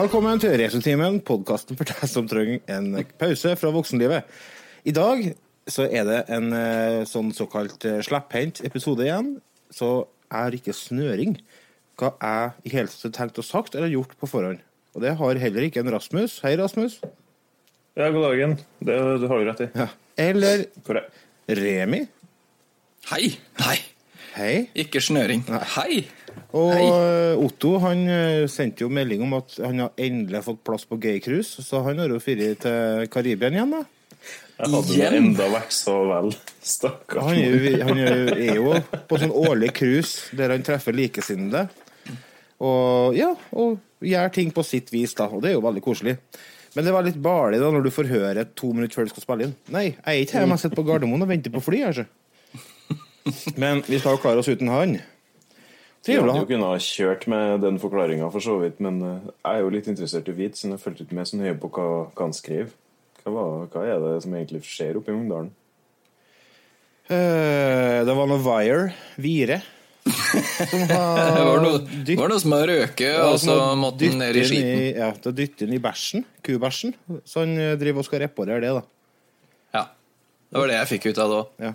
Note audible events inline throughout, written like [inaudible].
Velkommen til Retrotimen, podkasten for deg som trenger en pause fra voksenlivet. I dag så er det en eh, sånn såkalt eh, slepphendt episode igjen. Så jeg har ikke snøring hva jeg i hele tatt har tenkt og sagt eller gjort på forhånd. Og det har heller ikke en Rasmus. Hei, Rasmus. Ja, god dagen. Det, det har du rett i. Ja. Eller. Remi. Hei. Nei, Hei. ikke snøring. Nei. Hei. Og Hei. eh, Otto han eh, sendte jo melding om at han har endelig fått plass på gaycruise, så han har jo dratt til Karibia igjen, da. Jeg hadde Igjen? det enda vært så vel. Stakkars. Han er jo, han er er jo på sånn årlig cruise der han treffer likesinnede. Og ja, og gjør ting på sitt vis, da. Og det er jo veldig koselig. Men det var litt barlig da når du får høre to minutter før du skal spille inn. Nei, jeg er ikke hjemme, jeg sitter på Gardermoen og venter på fly. Altså. Men vi skal jo klare oss uten han. Jeg Trivelig hadde jo kunnet ha kjørt med den forklaringa, for så vidt, men eh, jeg er jo litt interessert i hvit, så jeg fulgte ikke med så nøye på hva, hva han skriver. Hva, hva er det som egentlig skjer oppe i Ungdalen? Uh, Det var noe Wire, Vire, som [laughs] har Det var noe, dytt- var noe som har røket, og så måtte han ned i skiten. I, Ja, det dytter dytte inn i bæsjen, kubæsjen. Så han eh, driver og skal reparere det, da. Ja. Det var det jeg fikk ut av det òg. Ja.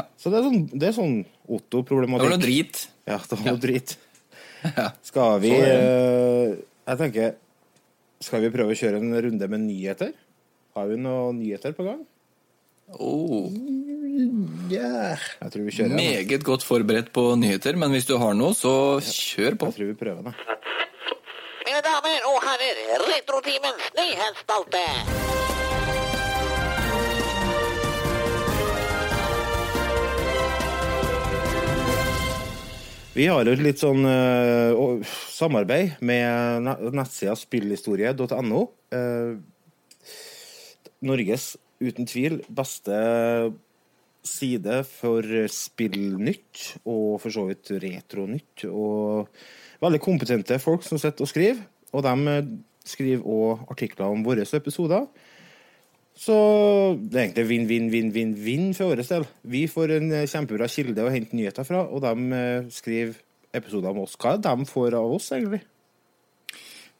Ja. Så det er sånn, det er sånn Det Otto-problematikk. var noe drit. Ja, det var noe drit. [laughs] Skal vi er eh, Jeg tenker Skal vi prøve å kjøre en runde med nyheter? Har vi noen nyheter på gang? Oh, Yeah. Jeg tror vi kjører. den. meget godt forberedt på nyheter, men hvis du har noe, så kjør på. Jeg tror vi prøver det. Mine damer og herrer, Retrotimens nyhetsspalte. Vi har jo litt sånn uh, samarbeid med nettsida spillhistorie.no. Uh, Norges uten tvil beste side for spillnytt, og for så vidt retronytt. Og veldig kompetente folk som sitter og skriver. Og de eh, skriver òg artikler om våre episoder. Så det er egentlig vinn, vinn, vinn, vinn, vinn for vår del. Vi får en eh, kjempebra kilde å hente nyheter fra, og de eh, skriver episoder om oss. Hva er det de får av oss, egentlig?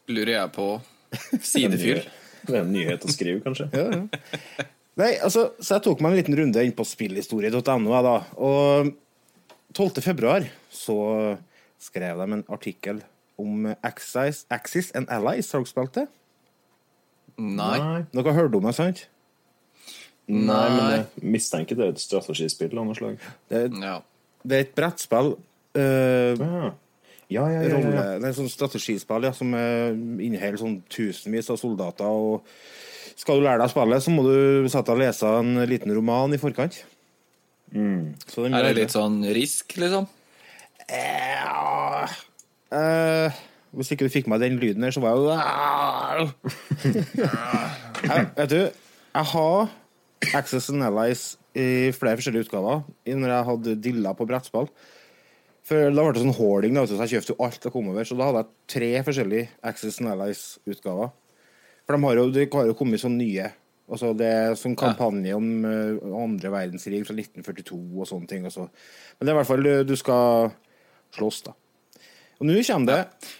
Lurer jeg på. [laughs] Sidefyll. Det er en nyhet å skrive, kanskje? [laughs] Ja, ja. Nei, altså, så jeg tok meg en liten runde inn på spillhistorie.no, da. Og 12. februar så skrev de en artikkel om Axis, Axis and Allies. Har dere spilt det? Nei. Dere har hørt om det, sant? Nei, men jeg mistenker det er et strategispill av noe slag. Det, Ja. det er et brettspill. Uh, Ja, ja, ja. ja, ja. det er sånn strategispill ja, som eh, inneholder sånn tusenvis av soldater. og Skal du lære deg spillet, så må du sette deg og lese en liten roman i forkant. Så den Er det litt sånn risk, liksom? Ja eh, Hvis ikke du fikk med den lyden her, så var jeg jeg, [laughs] Vet du, jeg har Access and Allies i flere forskjellige utgaver når jeg hadde dilla på brettspill. For Da ble det sånn hoarding, da, så jeg kjøpte jo alt jeg kom over. Så da hadde jeg tre forskjellige Access and Allies-utgaver. For de har jo, de har jo kommet sånn nye. Altså Det er sånn kampanje om eh, andre verdenskrig fra 1942 og sånne ting. Og så. Men det er i hvert fall du, du skal slåss, da. Og nå kommer det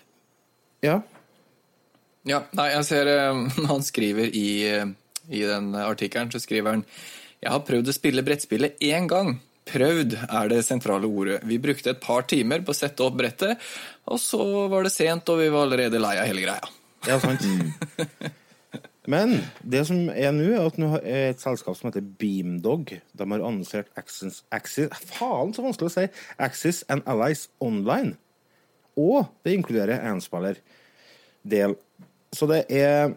Ja. Ja, nei, jeg ser eh, [laughs] Han skriver i, eh, i den artikkelen, så skriver han Jeg har prøvd å spille brettspillet én gang. Prøvd er det sentrale ordet. Vi brukte et par timer på å sette opp brettet, og så var det sent, og vi var allerede lei av hele greia. Ja, sant. [laughs] Men det som er nå, er at nå er et selskap som heter Beamdog. De har annonsert Axis, Axis Faen, så vanskelig å si! Axis and Allies Online. Og det inkluderer enspillerdel. Så det er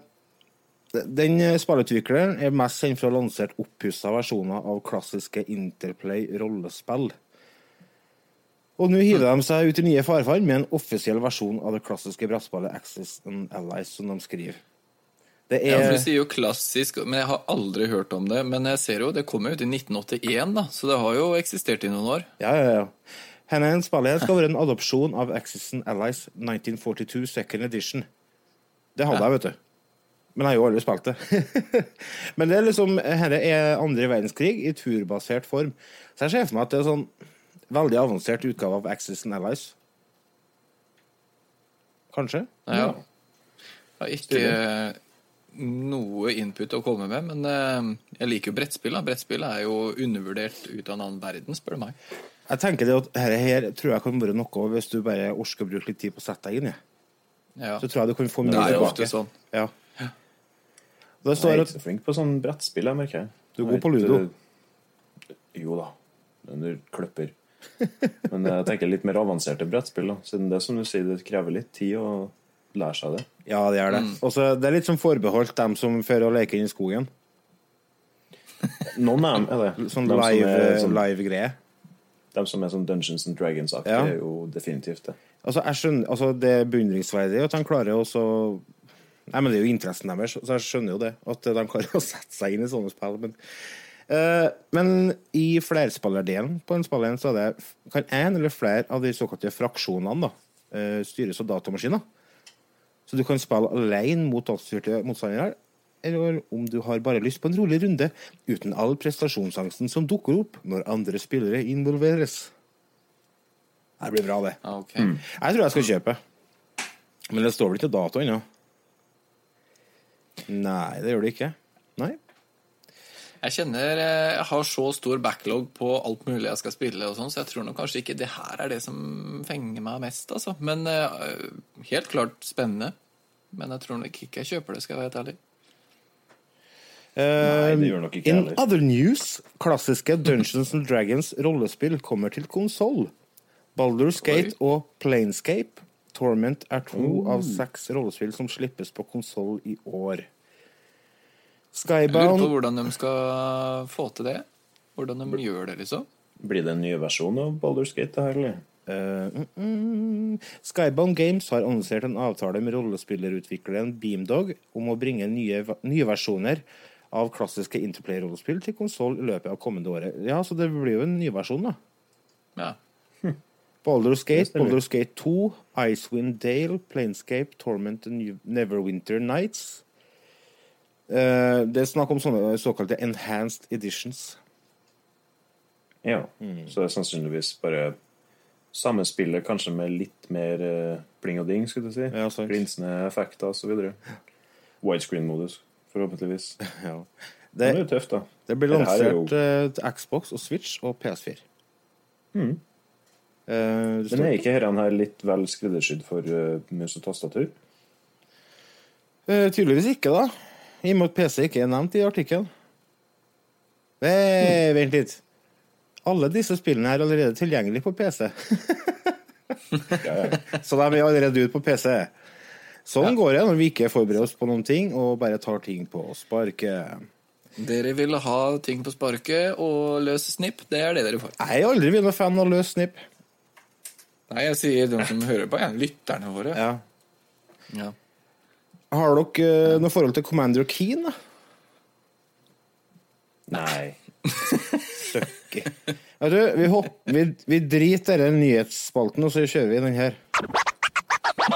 Den spillutvikleren er mest kjent for å ha lansert oppussa versjoner av klassiske Interplay rollespill. Og nå hiver de seg ut i nye farvann med en offisiell versjon av det klassiske brettspillet Axis and Allies, som de skriver. Det er... Ja, for Du sier jo klassisk, men jeg har aldri hørt om det. Men jeg ser jo, det kom jo ut i 1981, da, så det har jo eksistert i noen år. Ja, ja, ja. Henne spillet her skal være en adopsjon av Axis and Allies 1942 Second Edition. Det hadde jeg, vet du. Men jeg har jo aldri spilt det. [laughs] Men det er liksom Dette er andre verdenskrig i turbasert form. Så jeg ser for meg at det er sånn veldig avansert utgave av Axis and Allies. Kanskje? Ja. Har ikke noe input å komme med, men eh, jeg liker jo brettspill. da. Brettspill er jo undervurdert ut av en annen verden, spør du meg. Jeg tenker det at dette her tror jeg kan være noe hvis du bare orker å bruke litt tid på å sette deg inn i. Ja. Så tror jeg du kan få Det mye er jo tilbake. ofte sånn. Ja. Det Jeg er ikke så flink på sånn brettspill, jeg merker. Du er god på ludo. Jo da. Men du kløpper. Men jeg tenker litt mer avanserte brettspill, da. Siden det som du sier, det krever litt tid å lære seg det. Ja, det gjør det. Mm. Også, det er litt som forbeholdt dem som fører å leke inn i skogen. Noen av dem er det. Sånn er live- live-greie. De som er sånn Dungeons and Dragons-aktige, Ja. er jo definitivt det. altså, jeg skjønner, altså, det er beundringsverdig at de klarer også Nei, men Det er jo interessen deres, så jeg skjønner jo det. At de klarer å [laughs] sette seg inn i sånne spill. Men, uh, men i flerspillerdelen på en spiller så er det kan én eller flere av de såkalte fraksjonene da, uh, styres av datamaskiner. Så du kan spille alene mot datastyrte motstandere, eller om du har bare lyst på en rolig runde uten all prestasjonsangsten som dukker opp når andre spillere involveres. Det blir bra, det. Okay. Mm. Jeg tror jeg skal kjøpe. Men det står vel ikke dato ennå? Nei, det gjør det ikke. Nei. Jeg kjenner eh, jeg har så stor backlog på alt mulig jeg skal spille, og sånn, så jeg tror nok kanskje ikke det her er det som fenger meg mest. Altså. Men eh, helt klart spennende. Men jeg tror nok ikke jeg kjøper det, skal jeg være helt ærlig. Nei, det gjør nok ikke heller. In heller. other news, klassiske Dungeons and Dragons rollespill kommer til konsoll. Baldur's Gate og Planescape. Torment er to Oh. av seks rollespill som slippes på konsoll i år. Jeg lurer på hvordan de skal få til det. Hvordan de gjør det, liksom. Blir det en ny versjon av Baldur's Gate, det her, eller? Uh, mm, mm. Skybound Games har annonsert en avtale med rollespillerutvikleren Beamdog om å bringe nye, nye versjoner av klassiske Interplay-rollespill til konsoll i løpet av kommende året. Ja, så det blir jo en ny versjon, da. Ja. [laughs] Baldur's Gate. Baldur's Gate 2, Icewind Dale, Planescape, Torment and Neverwinter Nights. Eh, det er snakk om sånne såkalte enhanced editions. Ja. Mm. Så det er sannsynligvis bare samme spillet, kanskje med litt mer eh, pling og ding, skulle du si. Ja. Glinsende effekter osv. [laughs] Widescreen-modus, forhåpentligvis. [laughs] Ja. Det er jo tøft, da. det blir Dette her er lansert eh, til Xbox og Switch og PS4. Mm. Eh, står... Men er ikke dette her litt vel skreddersydd for uh, mus og tastatur? Eh, tydeligvis ikke, da. I og med at PC ikke er nevnt i artikkelen. Mm. Vent litt. Alle disse spillene er allerede tilgjengelige på PC. [laughs] Ja, ja. Så de er allerede ute på PC. Sånn går det når vi ikke forbereder oss på noen ting og bare tar ting på sparket. Dere ville ha ting på sparket og løs snipp. Det er det dere får. Jeg har aldri vært noen fan av løs snipp. Nei, jeg sier de som hører på, jeg. Lytterne våre. Ja. Ja. Har dere eh, noe forhold til Commander Keen? da? Nei. Søkki. [laughs] Vi, vi, vi driter i den nyhetsspalten, og så kjører vi den her.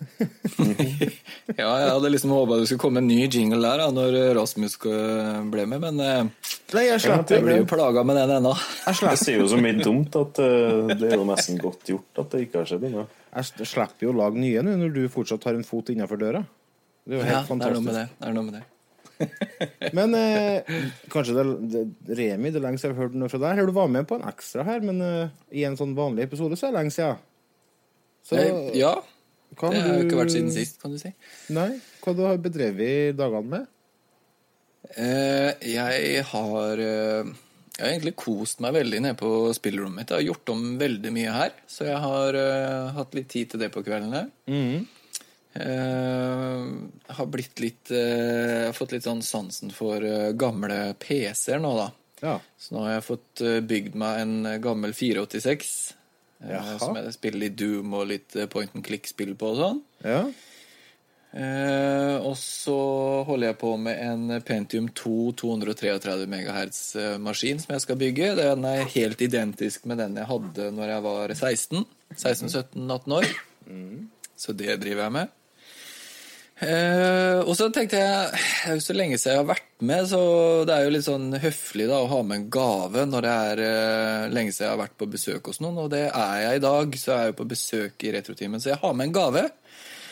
[laughs] Ja, jeg hadde liksom håpa det skulle komme en ny jingle der da, når Rasmus eh, ble med, men eh, Nei, jeg jeg slipper blir jo plaga med den ennå. Jeg sier jo så mye [laughs] dumt at uh, det er jo nesten godt gjort at det ikke har skjedd ennå. Jeg slipper jo å lage nye nå når du fortsatt har en fot innenfor døra. Det er jo helt Ja, det er noe med det. det, er noe med det. Men eh, kanskje det, det, Remi, det er lenge siden jeg har hørt noe fra deg. Her Du var med på en ekstra her, men eh, i en sånn vanlig episode så er det lenge siden. Så Eh, Ja, hva det har du- ikke vært siden sist, kan du si. Nei, hva du har bedrevet dagene med? Eh, jeg har eh, Jeg har egentlig kost meg veldig nede på spillerommet mitt. Jeg har gjort om veldig mye her, så jeg har eh, hatt litt tid til det på kveldene. Mm. Eh, har blitt litt eh, Jeg har fått litt sånn sansen for eh, gamle PC-er nå, da. Ja. Så nå har jeg fått eh, bygd meg en eh, gammel 486. eh, Jaha. Som jeg spiller litt Doom og litt eh, point and click-spill på og sånn. ja. Eh, og så holder jeg på med en Pentium 2 233 MHz-maskin som jeg skal bygge. Den er helt identisk med den jeg hadde når jeg var 16. 16-17-18 år. Så det driver jeg med. Eh, og så tenkte jeg Det er jo så lenge siden jeg har vært med, så det er jo litt sånn høflig da å ha med en gave når det er eh, lenge siden jeg har vært på besøk hos noen, og det er jeg i dag. Så jeg er jeg jo på besøk i Retrotimen, så jeg har med en gave.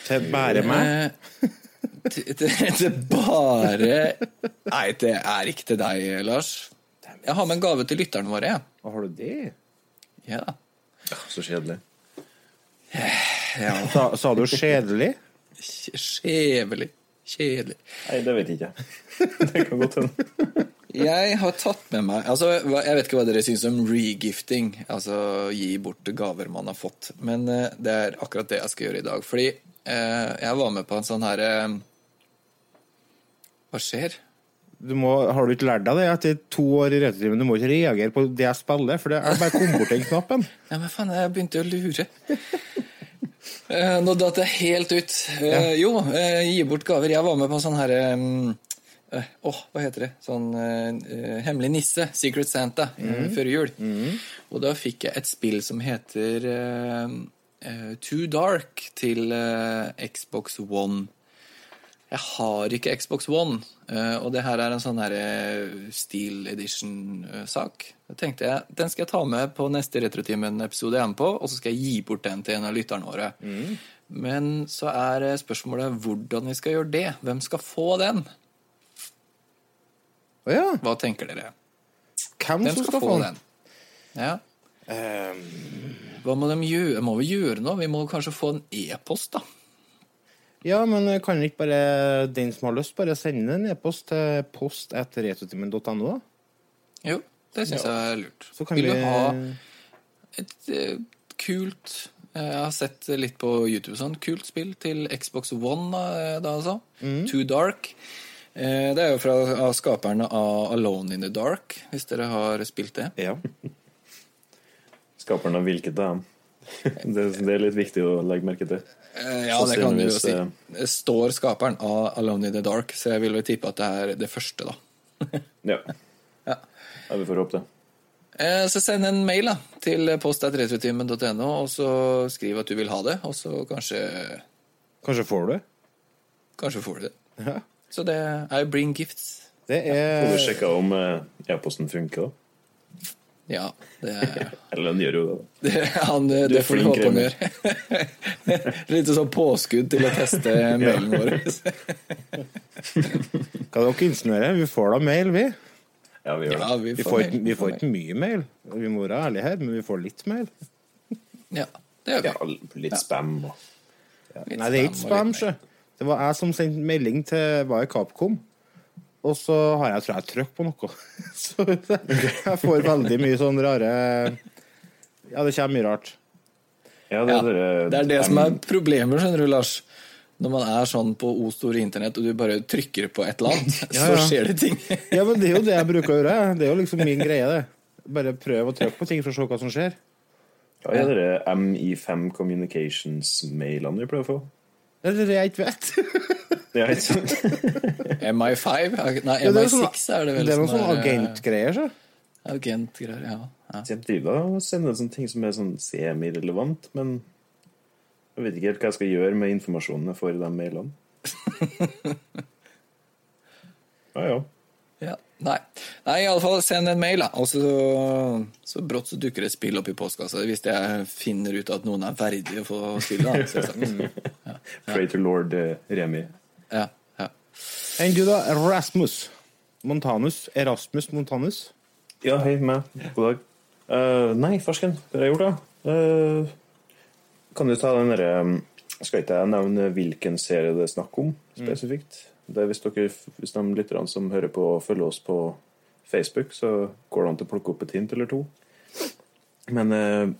Til bare meg. Eh, til, til, til bare Nei, det er ikke til deg, Lars. Jeg har med en gave til lytterne våre. Hva har du det? Ja. Så kjedelig. ja. Sa, sa du kjedelig? Kjevelig. Kjedelig. Nei, det vet jeg ikke. [laughs] Det kan godt hende. Jeg har tatt med meg altså, Jeg vet ikke hva dere syns om regifting. Altså gi bort gaver man har fått. Men uh, det er akkurat det jeg skal gjøre i dag. Fordi uh, jeg var med på en sånn herre Hva skjer? Du må, har du ikke lært deg det etter to år i Retrotimen? Du må ikke reagere på det jeg spiller, for det er bare kom bort den knappen. [laughs] Ja, men faen, jeg begynte å lure. Eh, Nå datt jeg helt ut. Eh, Jo, eh, gi bort gaver. Jeg var med på sånn herre Åh, hva heter det? Sånn hemmelig nisse. Secret Santa. mm. Før jul. Og da fikk jeg et spill som heter Too Dark til Xbox One. Jeg har ikke Xbox One, eh, og det her er en sånn her eh, Steel Edition-sak. Da tenkte jeg, Den skal jeg ta med på neste Retrotimen-episode jeg er med på, og så skal jeg gi bort den til en av lytterne våre. Men så er eh, spørsmålet hvordan vi skal gjøre det. Hvem skal få den? Å ja. Hva tenker dere? Hvem Hvem skal, skal få den? Ja. Um... Hva må de gjøre? Må vi gjøre noe? Vi må kanskje få en e-post, da. Ja, men kan ikke bare den som har lyst, bare sende en e-post til post.retrotimen.no? da? Jo, det syns jeg er lurt. Så kan Vil vi du ha et uh, kult eh, Jeg har sett litt på YouTube sånn kult spill til Xbox One, da, eh, da altså. Too Dark. Eh, Det er jo fra av skaperne av Alone in the Dark, hvis dere har spilt det. Ja. skaperne av hvilket av dem. [laughs] Det, det er litt viktig å legge merke til. Eh, Ja, det kan du jo si. Står skaperen av Alone in the Dark, så jeg vil vel tippe at det er det første, da. [laughs] Ja. Ja. vi får håpe det. Eh, Så send en mail da, til post.retrotimen.no, og så skriv at du vil ha det, og så kanskje, Kanskje får du det? kanskje får du det. Ja. Så det er bring gifts. Det Får vi er sjekka om eh, e-posten funker, da? Ja, det er [laughs] Eller han gjør jo [laughs] det. Han, det, Du er får vi flink, håpe han gjør. [laughs] Litt sånn påskudd til å teste mailen vår. kan dere insinuere? Vi får da mail, vi. Ja, vi gjør det. Ja, vi Vi får, får, mail. ikke, vi får ikke mye mail. Vi må være ærlige her, men vi får litt mail. Ja, det gjør vi. Ja, litt spam og Litt Nei, det er ikke spam, sjø. Det var jeg som sendte melding til var i Capcom. Og så har jeg, tror jeg, trykk på noe. [laughs] Så jeg får [laughs] veldig mye sånn rare Ja, det kommer mye rart. Ja, det, Ja, er det er det som er problemet, skjønner du, Lars. Når man er sånn på O store internett, og du bare trykker på et eller annet, Ja, [laughs] så ja. skjer det ting. Ja, men det er jo det jeg bruker å gjøre. Det er jo liksom min greie, det. Bare prøv å trykke på ting for å se hva som skjer. Ja, er det MI5 Communications-mailene vi prøver å få? Det er det jeg ikke vet. Ja, ikke sant? [laughs] MI5? Nei, Ja, det er MI6 sånn- er det vel Det er noen som sånne agentgreier, så. Agentgreier, ja. ja. Så Jeg driver og sender sånne ting som er sånn semi-relevant, men jeg vet ikke helt hva jeg skal gjøre med informasjonen jeg får i de mailene. [laughs] Ja, ja. Ja, nei. nei, i alle fall send en mail, da. Og så, så brått så dukker det et spill opp i postkassa. Hvis jeg finner ut at noen er verdig å få spille, da. [laughs] selvsagt. Pray to lord eh, Remi. Ja, ja. Enn du, da? Rasmus Montanus. Erasmus Montanus. Ja, hei, meg. God dag. Uh, nei, farsken, hva har jeg gjort, da? Uh, kan du ta den derre um, Skal ikke jeg nevne hvilken serie det er snakk om spesifikt? Det er hvis, dere, hvis de lytterne som hører på, følger oss på Facebook, så går det an til å plukke opp et hint eller to. Men eh,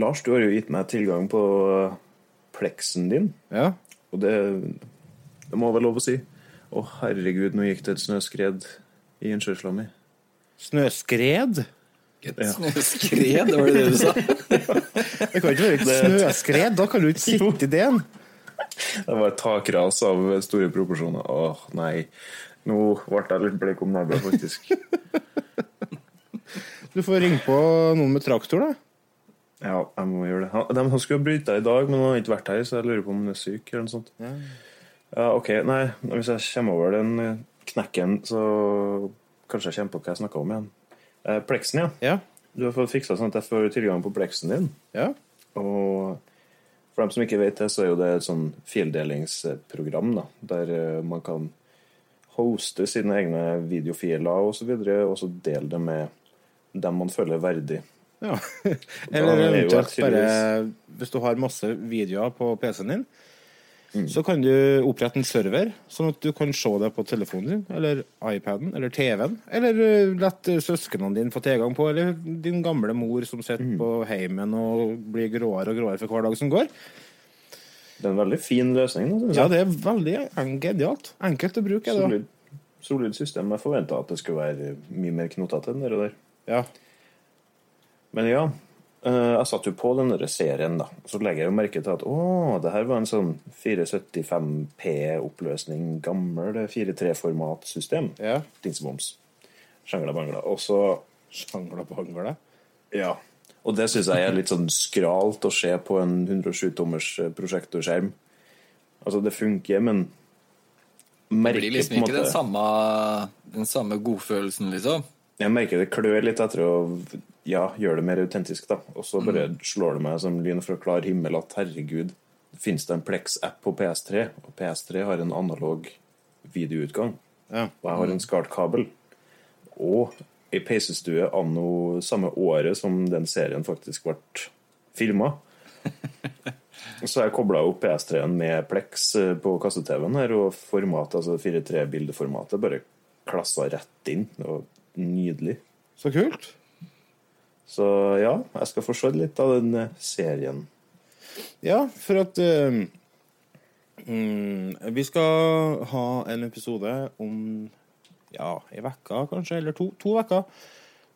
Lars, du har jo gitt meg tilgang på eh, pleksen din, Ja. og det, det må være lov å si. Å, herregud, nå gikk det et snøskred i innkjørsla mi. Snøskred? Et snøskred, var det det du sa? [laughs] Det kan ikke være snøskred. Da kan du ikke sitte i den. Det var et takras av store proporsjoner. Åh, nei. Nå ble jeg litt blek om nebbet, faktisk. Du får ringe på noen med traktor, da. Ja, jeg må gjøre det. De, han skulle ha bryta i dag, men han har ikke vært her, så jeg lurer på om han er syk eller noe sånt. Ja, OK. Nei, hvis jeg kommer over den eh, knekken, så kanskje jeg kommer på hva jeg snakka om igjen. Eh, pleksen, ja. Ja. Du har fått fiksa sånn at jeg får tilgang på pleksen din. Ja. Og for dem som ikke vet det, så er jo det et sånn fildelingsprogram, da, der eh, man kan hoste sine egne videofiler og så videre, og så dele det med dem man føler verdig. ja. [laughs] Eller er eventuelt bare Hvis du har masse videoer på PC-en din, Mm. så kan du opprette en server, sånn at du kan se det på telefonen din, eller iPaden, eller TV-en, eller uh, lett uh, søsknene dine få tilgang på, eller din gamle mor som sitter Mm. på heimen og blir gråere og gråere for hver dag som går. Det er en veldig fin løsning. Da, Ja, det er veldig genialt. Enkelt å bruke. det solid, solid system. Jeg forventa at det skulle være mye mer knotete enn det der. Ja. Men ja, eh, jeg satt jo på den serien, da. Så legger jeg jo merke til at å, det her var en sånn 475P-oppløsning, gammel 4.3-formatsystem. ja. Dingseboms. Sjangla bangla. Og så Sjangla bangla. Ja. Og det syns jeg er litt sånn skralt å se på en 107-tommers prosjektorskjerm. Altså, det funker, men Det blir liksom ikke den samme, den samme godfølelsen, liksom. Jeg merker det klør litt etter å ja, gjøre det mer autentisk, da. Og så bare Mm. slår det meg som lyn fra klar himmel at herregud, fins det en Plex-app på PS3, og PS3 har en analog videoutgang. Ja. Og jeg har en SCART-kabel. Og ei peisestue anno samme året som den serien faktisk ble filma. [laughs] Så jeg kobla opp PS3-en med Plex eh, på kasse-TV-en her, og format, altså 4.3-bildeformatet bare klassa rett inn. Var nydelig. Så kult. Så ja, jeg skal få se litt av den eh, serien. Ja, for at uh, Vi skal ha en episode om ja, ei uke, kanskje, eller to, to uker,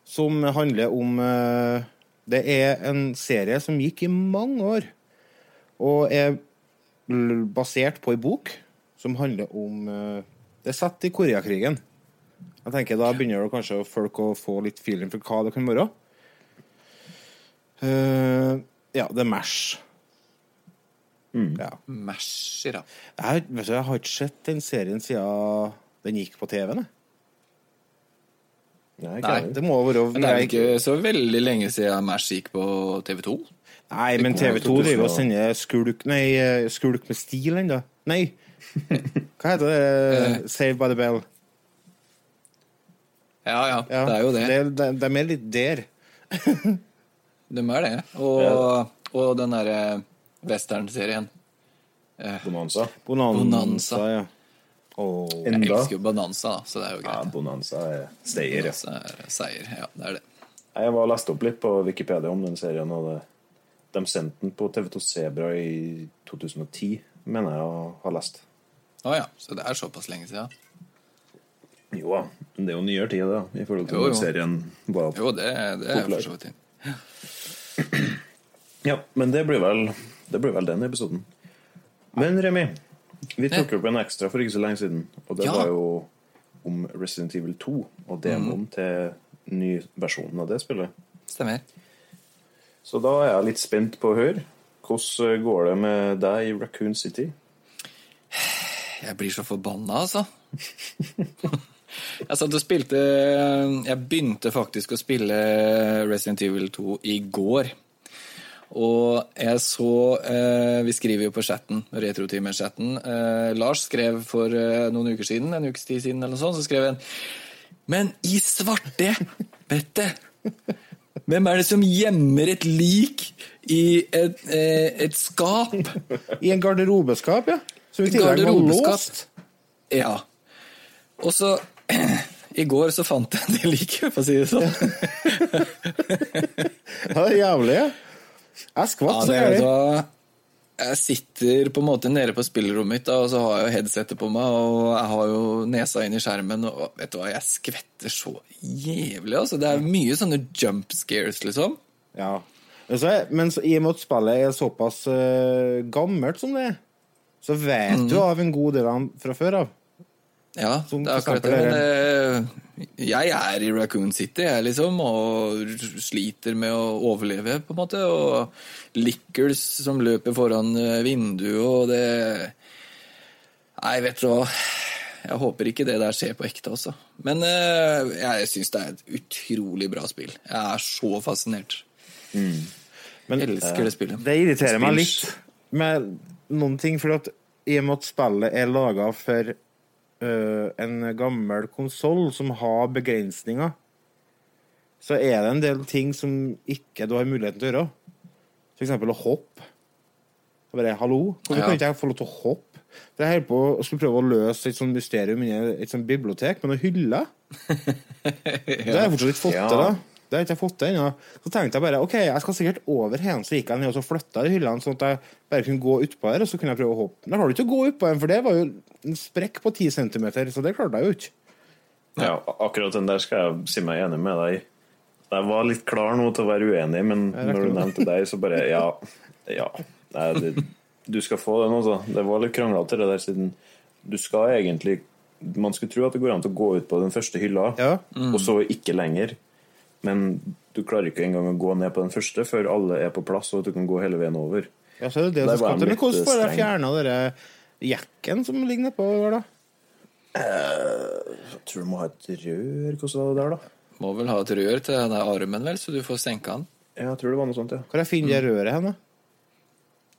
som handler om uh, Det er en serie som gikk i mange år, og er basert på ei bok som handler om uh, Det er satt i Koreakrigen. Jeg tenker Da begynner det kanskje folk å få litt feeling for hva det kan være. Uh, ja, er Mash. Ja. Mash, ja. Jeg, vet du, jeg har ikke sett den serien siden den gikk på TV-en. Nei, Nei, Det må være Men det er ikke så veldig lenge siden Mash gikk på TV2? Nei, men TV2 i driver og sender skulk Nei, eh, skulk med stil ennå. Nei. [laughs] Hva heter det? Save by the Bell. Ja, ja, Ja, det er jo det. Det, det, det er litt der. [laughs] De er det. Og, og den derre westernserien. Bonanza. Bonanza, Bonanza. ja. Åh. Jeg elsker jo Bonanza, da, så det er jo greit. Ja. Bonanza er seier. ja. Bonanza er seier. Ja, det er det. Jeg var lest opp litt på Wikipedia om den serien, og det, de sendte den på TV2 Sebra i 2010, mener jeg å ha lest. Å ja, så det er såpass lenge siden. Jo da, men det er jo nyere tid, da, i forhold til Jo, jo. serien var Jo, det, det er for så vidt ting. Ja, men det blir vel, det blir vel den episoden. Men Remi, vi tok opp en ekstra for ikke så lenge siden, og det Ja. var jo om Resident Evil 2 og demoen Mm. til nyversjonen av det spillet. Stemmer. Så da er jeg litt spent på å høre. Hvordan går det med deg i Raccoon City? Jeg blir så forbanna, altså. [laughs] jeg satt og spilte Jeg begynte faktisk å spille Resident Evil 2 i går. Og jeg så eh, Vi skriver jo på chatten, Retrotimen-chatten. Eh, Lars skrev for eh, noen uker siden, en ukes tid siden, eller noe sånt, så skrev han Men i svarte bette! Hvem er det som gjemmer et lik i et, eh, et skap? I en garderobeskap, ja. Som i tillegg var låst. Ja. Og så I går så fant jeg det like, for å si det sånn. [laughs] Ja, det er jævlig. Jeg skvatt så jævlig. hva, jeg sitter på en måte nede på spillerommet mitt, da, og så har jeg jo headsetet på meg, og jeg har jo nesa inn i skjermen, og vet du hva, jeg skvetter så jævlig. Altså. Det er mye sånne jump scares, liksom. Ja. Men i og med at spillet er såpass uh, gammelt som det er, så vet du av en god del av dem fra før av. Ja, Som det er akkurat det. Men eh, jeg er i Raccoon City, jeg, liksom, og sliter med å overleve, på en måte. Og lickers som løper foran eh, vinduet, og det Nei, vet du hva. Jeg håper ikke det der skjer på ekte også. Men eh, jeg syns det er et utrolig bra spill. Jeg er så fascinert. Men Elsker det spillet. det irriterer meg litt med noen ting, for at i og med at spillet er laga for øh, en gammel konsoll som har begrensninger, så er det en del ting som ikke du har muligheten til å gjøre. For eksempel å hoppe. Så bare, Hallo, hvorfor Ja. kan ikke jeg få lov til å hoppe? For Jeg på å skulle prøve å løse et sånt mysterium inni et sånt bibliotek med noen hyller. [laughs] Det har jeg fortsatt ikke fått Ja. til. da Det har ikke jeg fått til ennå. Så tenkte jeg bare OK, jeg skal sikkert over hen. Så gikk jeg ned og så flytta de hyllene, sånn at jeg bare kunne gå utpå der, og så kunne jeg prøve å hoppe. Men jeg klarte ikke å gå utpå den, for det var jo en sprekk på 10 centimeter, så det klarte jeg jo ikke. Ja, akkurat den der skal jeg si meg enig med deg i. Jeg var litt klar nå til å være uenig, men når du nevnte deg, så bare Ja. ja. Nei, det, du skal få den, altså. Det var litt kranglete, det der, siden du skal egentlig Man skulle tro at det går an til å gå ut på den første hylla, Ja. og så ikke lenger. Men du klarer ikke engang å gå ned på den første før alle er på plass, og at du kan gå hele veien over. Ja, så er det det som skal til. Men hvordan får jeg fjerna den jekken som ligger nedpå der, da? Jeg tror du må ha et rør. Hvordan var det der, da? Må vel ha et rør til den armen, vel, så du får senka den. Ja, jeg tror det var noe sånt, ja. Hvor jeg finner det røret hen, da?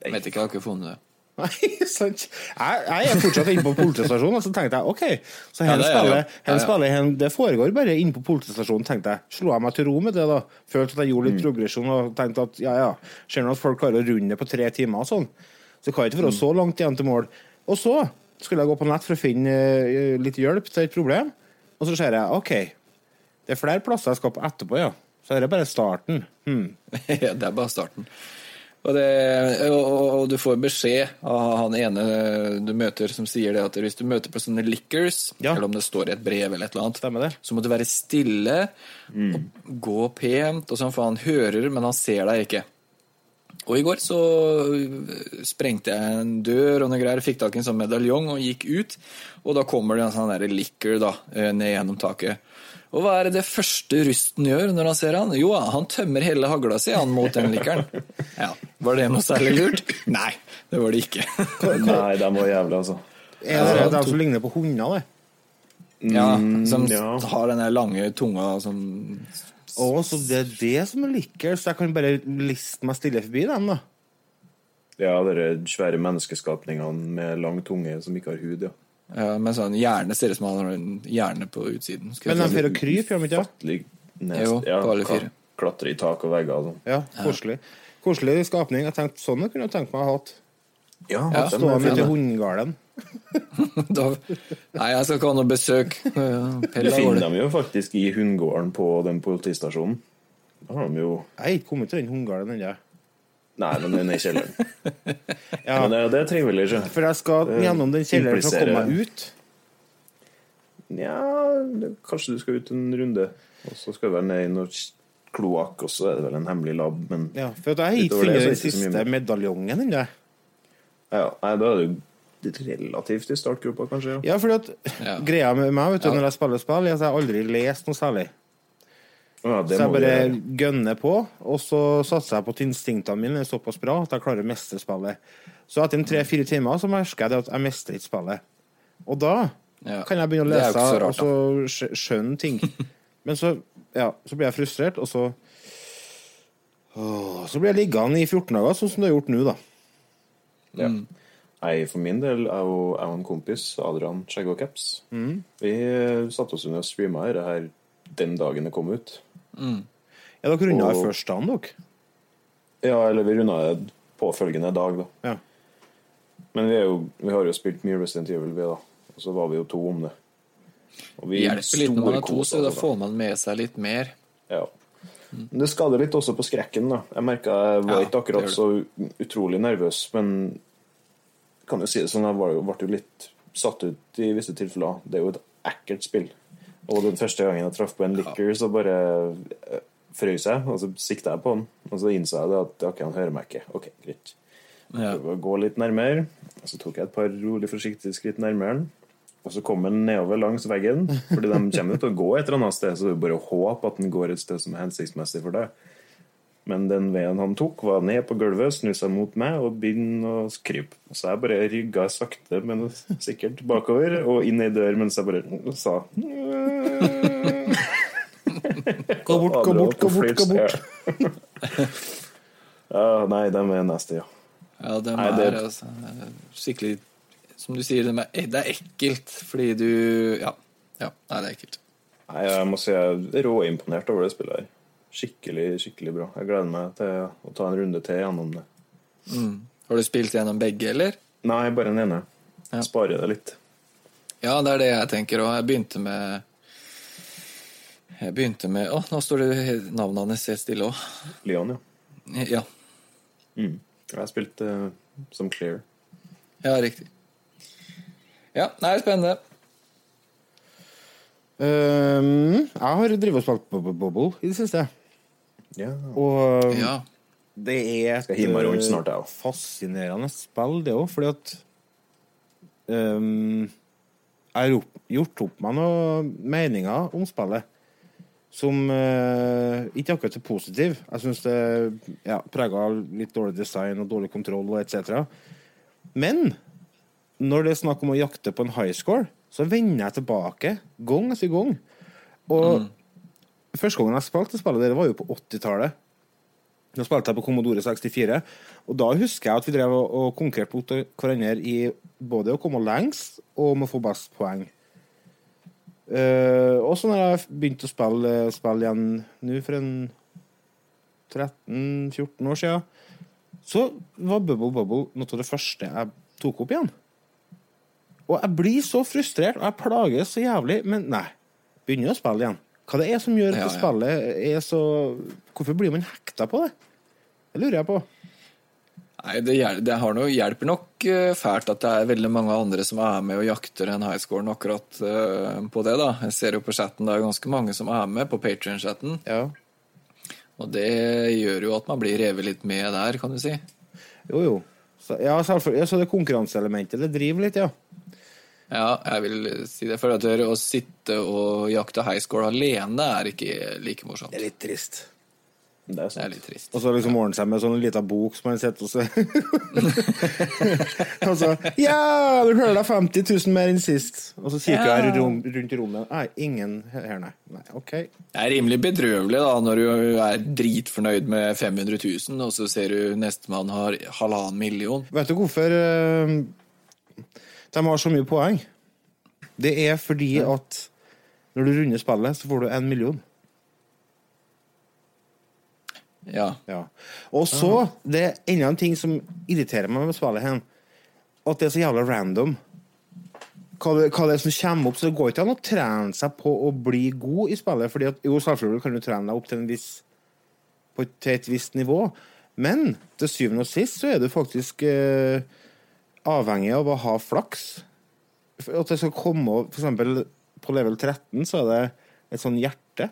Jeg vet ikke, jeg har ikke funnet det. Nei, sant. Jeg, jeg er fortsatt inne på politistasjonen, og så tenkte jeg OK. Så Ja, hen det spiller, Ja, ja. spillet hen, det foregår bare inne på politistasjonen, tenkte jeg. Slo jeg meg til ro med det, da. Følte at jeg gjorde litt progresjon og tenkte at ja, ja, ser nå at folk klarer å runde det på tre timer og sånn. Så det kan ikke være så langt igjen til mål. Og så skulle jeg gå på nett for å finne eh, litt hjelp til et problem, og så ser jeg OK, det er flere plasser jeg skal på etterpå, ja. Så er det bare starten. Hmm. [laughs] Ja, det er bare starten. Og, det, og, og- du får beskjed av han ene du møter som sier det at hvis du møter på sånne lickers, Ja. eller om det står i et brev eller et eller annet, så må du være stille og gå pent, og sånn, for han hører, men han ser deg ikke. Og i går så sprengte jeg en dør og noe greier, fikk tak i en sånn medaljong og gikk ut. Og da kommer det en sånn der da, eh, ned gjennom taket. Og hva er det første rusten gjør når han ser han? Jo, han tømmer hele hagla si han mot den likeren. Ja, Var det noe særlig lurt? Nei, det var det ikke. [laughs] Nei, de var jævlig, altså. Er det de som ligner på hunder, det? Ja, Som ja. har den lange tunga som Å, så det er det som er liker, så jeg kan bare liste meg stille forbi dem, da. Ja, de svære menneskeskapningene med lang tunge som ikke har hud, ja. Ja, Med sånn hjerne ser ut som han har en hjerne på utsiden. Skal Men han får å krype, gjør han ikke? Nest, Jo, ja, på alle fire. Klatre i tak og vegger og sånn. Ja, koselig. Koselig skapning. Jeg tenkte, sånn kunne jeg tenkt meg å ha hatt. Ja, Ja, Stå i fine. hundegarden. Nei, jeg skal ikke ha noe besøk. Du Pella går finner det. dem jo faktisk i hundegården på den politistasjonen. Da har de jo Jeg har ikke kommet til den hundegarden ennå. Nei, men den er i kjelleren. [laughs] Ja, Men det, det er trivelig, ikke? for jeg skal gjennom den kjelleren for å komme meg ut. Nja, kanskje du skal ut en runde, og så skal du være ned i noe kloakk, og så er det vel en hemmelig lab, men Ja, for jeg har ikke funnet den siste medaljongen ennå. ja, nei, da er du relativt i startgropa, kanskje. Ja. Ja, fordi at Ja. greia med meg vet du, Ja. når jeg spiller spill, er at jeg har aldri lest noe særlig. Å Ja, Så jeg bare gønner på, og så satser jeg på at instinktene mine er såpass bra at jeg klarer å mestre spillet. Så etter en tre-fire timer så merker jeg det at jeg mestrer ikke spillet. Og da Ja. kan jeg begynne å er lese og så skjønne ting. [laughs] Men så, ja, så blir jeg frustrert, og så Åh, Så blir jeg liggende i 14 dager, sånn som du har gjort nå, da. Ja. Nei, for min del, jeg og, jeg og en kompis, Adrian Skjegg og Caps, Mm. vi eh, satte oss under og streama dette her den dagen det kom ut. Mm. Ja, dere runda Og- det først dagen, dere. Ja, eller vi runda det påfølgende dag, da. Ja. Men vi, er jo, vi har jo spilt mye Resident Evil, vi, da. Og så var vi jo to om det. Og vi hjelper litt når man er to, så da får man med seg litt mer. Ja. Men det skader litt også på skrekken, da. Jeg merka jeg var Ja, ikke akkurat det så utrolig nervøs, men kan jo si det sånn, jeg ble jo litt satt ut i visse tilfeller. Det er jo et ekkelt spill. Og den første gangen jeg traff på en licker, så bare frøs jeg, og så sikta jeg på den. Og så innså jeg det at ok, han hører meg ikke. Ok, greit. Ja. Gå litt nærmere. Og så tok jeg et par rolig forsiktige skritt nærmere. Og så kom den nedover langs veggen, fordi de kommer til å gå et eller annet sted, så det er bare å håpe at den går et sted som er hensiktsmessig for deg. Men den veien han tok, var ned på gulvet, snu seg mot meg og begynne å krype. Så jeg bare rygga sakte, men sikkert bakover og inn ei dør mens jeg bare sa Gå bort, gå bort, gå bort. gå [laughs] bort. Ja, nei, de er nasty, ja. Ja, de Nei, er altså skikkelig Som du sier, de er, det er ekkelt fordi du Ja. ja nei, det er ekkelt. Nei, jeg må si jeg er råimponert over det spillet her. Skikkelig, skikkelig bra. Jeg gleder meg til å ta en runde til gjennom det. Har du spilt gjennom begge, eller? Nei, bare den ene. Ja. Sparer det litt. Ja, det er det jeg tenker òg. Jeg begynte med Jeg begynte med Å, nå står det navnet hans helt stille òg. Leon, ja. Ja. Mm. Jeg har spilt uh, som Clear. ja, riktig. Ja, det er spennende. Um, jeg har drevet og spilt Bubble Bobble i det siste. Ja. Og Ja. det er et snart, fascinerende spill, det òg, fordi at um, Jeg har opp, gjort opp meg noen meninger om spillet som uh, ikke akkurat er positiv. Jeg syns det ja, prega av litt dårlig design og dårlig kontroll og etc. Men når det er snakk om å jakte på en high score, så vender jeg tilbake gang etter gang. Og første gangen jeg spilte spillet, der, var jo på 80-tallet. Da spilte jeg på Commodore 64, og da husker jeg at vi drev og, og konkurrerte mot hverandre i både å komme lengst og om å få best poeng. Uh, og så når jeg begynte å spille, spille igjen nå for en 13-14 år siden, så var Bubble Bubble noe av det første jeg tok opp igjen. Og jeg blir så frustrert, og jeg plages så jævlig, men nei. Begynner å spille igjen. Hva det er som gjør at Ja, spillet er så Hvorfor blir man hekta på det? Det lurer jeg på. Nei, det, det har noe, hjelper nok eh, fælt at det er veldig mange andre som er med og jakter den highscoren akkurat uh, på det. da. Jeg ser jo på chatten, det er ganske mange som er med på Patrion-chatten. Ja. Og det gjør jo at man blir revet litt med der, kan du si. Jo, jo. Så, ja, selvfølgelig. Ja, så det konkurranseelementet, det driver litt, ja. Ja, jeg vil si det. For at å sitte og jakte high score alene er ikke like morsomt. Det er litt trist. Det er Det er litt trist. Og så liksom ordne seg med sånn liten bok som man sitter og så [laughs] Og så Ja, du klarer deg 50 000 mer enn sist. Og så jeg Ja. rom, rundt i rommet. Nei, ingen her, nei. nei. OK. Det er rimelig bedrøvelig da, når du er dritfornøyd med 500 000, og så ser du nestemann har halvannen million. Vet du hvorfor eh, de har så mye poeng? Det er fordi at når du runder spillet, så får du en million. Ja. Ja. Og så, det er enda en ting som irriterer meg med spillet her, at det er så jævla random. Hva det, hva det er som kommer opp, så det går ikke an å trene seg på å bli god i spillet, fordi at, jo, selvfølgelig kan du trene deg opp til, viss, på, et- til et visst nivå, men til syvende og sist så er du faktisk eh, avhengig av å ha flaks. For at det skal komme opp, for eksempel på level 13 så er det et sånn hjerte,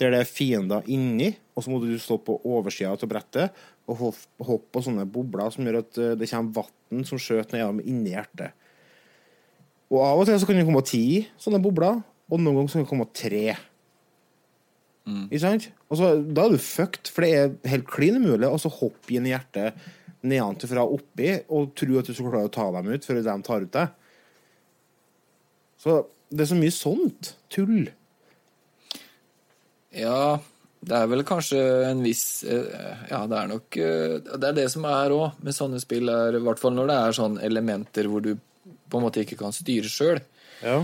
der det er fiender inni, og så må du stå på oversida av brettet og hoppe på sånne bobler som gjør at eh, det kommer vann som skjøter ned inni hjertet. Og av og til så kan det komme ti sånne bobler, og noen ganger så kan det komme tre. Ikke sant? Og så, da er du fucked, for det er helt klin umulig å hoppe inn i hjertet nedenfra fra oppi og tro at du skal klare å ta dem ut før de tar ut deg. Så det er så mye sånt tull. Ja, det er vel kanskje en viss eh, Ja, det er nok eh, Det er det som er òg med sånne spill, er, i hvert fall når det er sånne elementer hvor du på en måte ikke kan styre sjøl, Ja.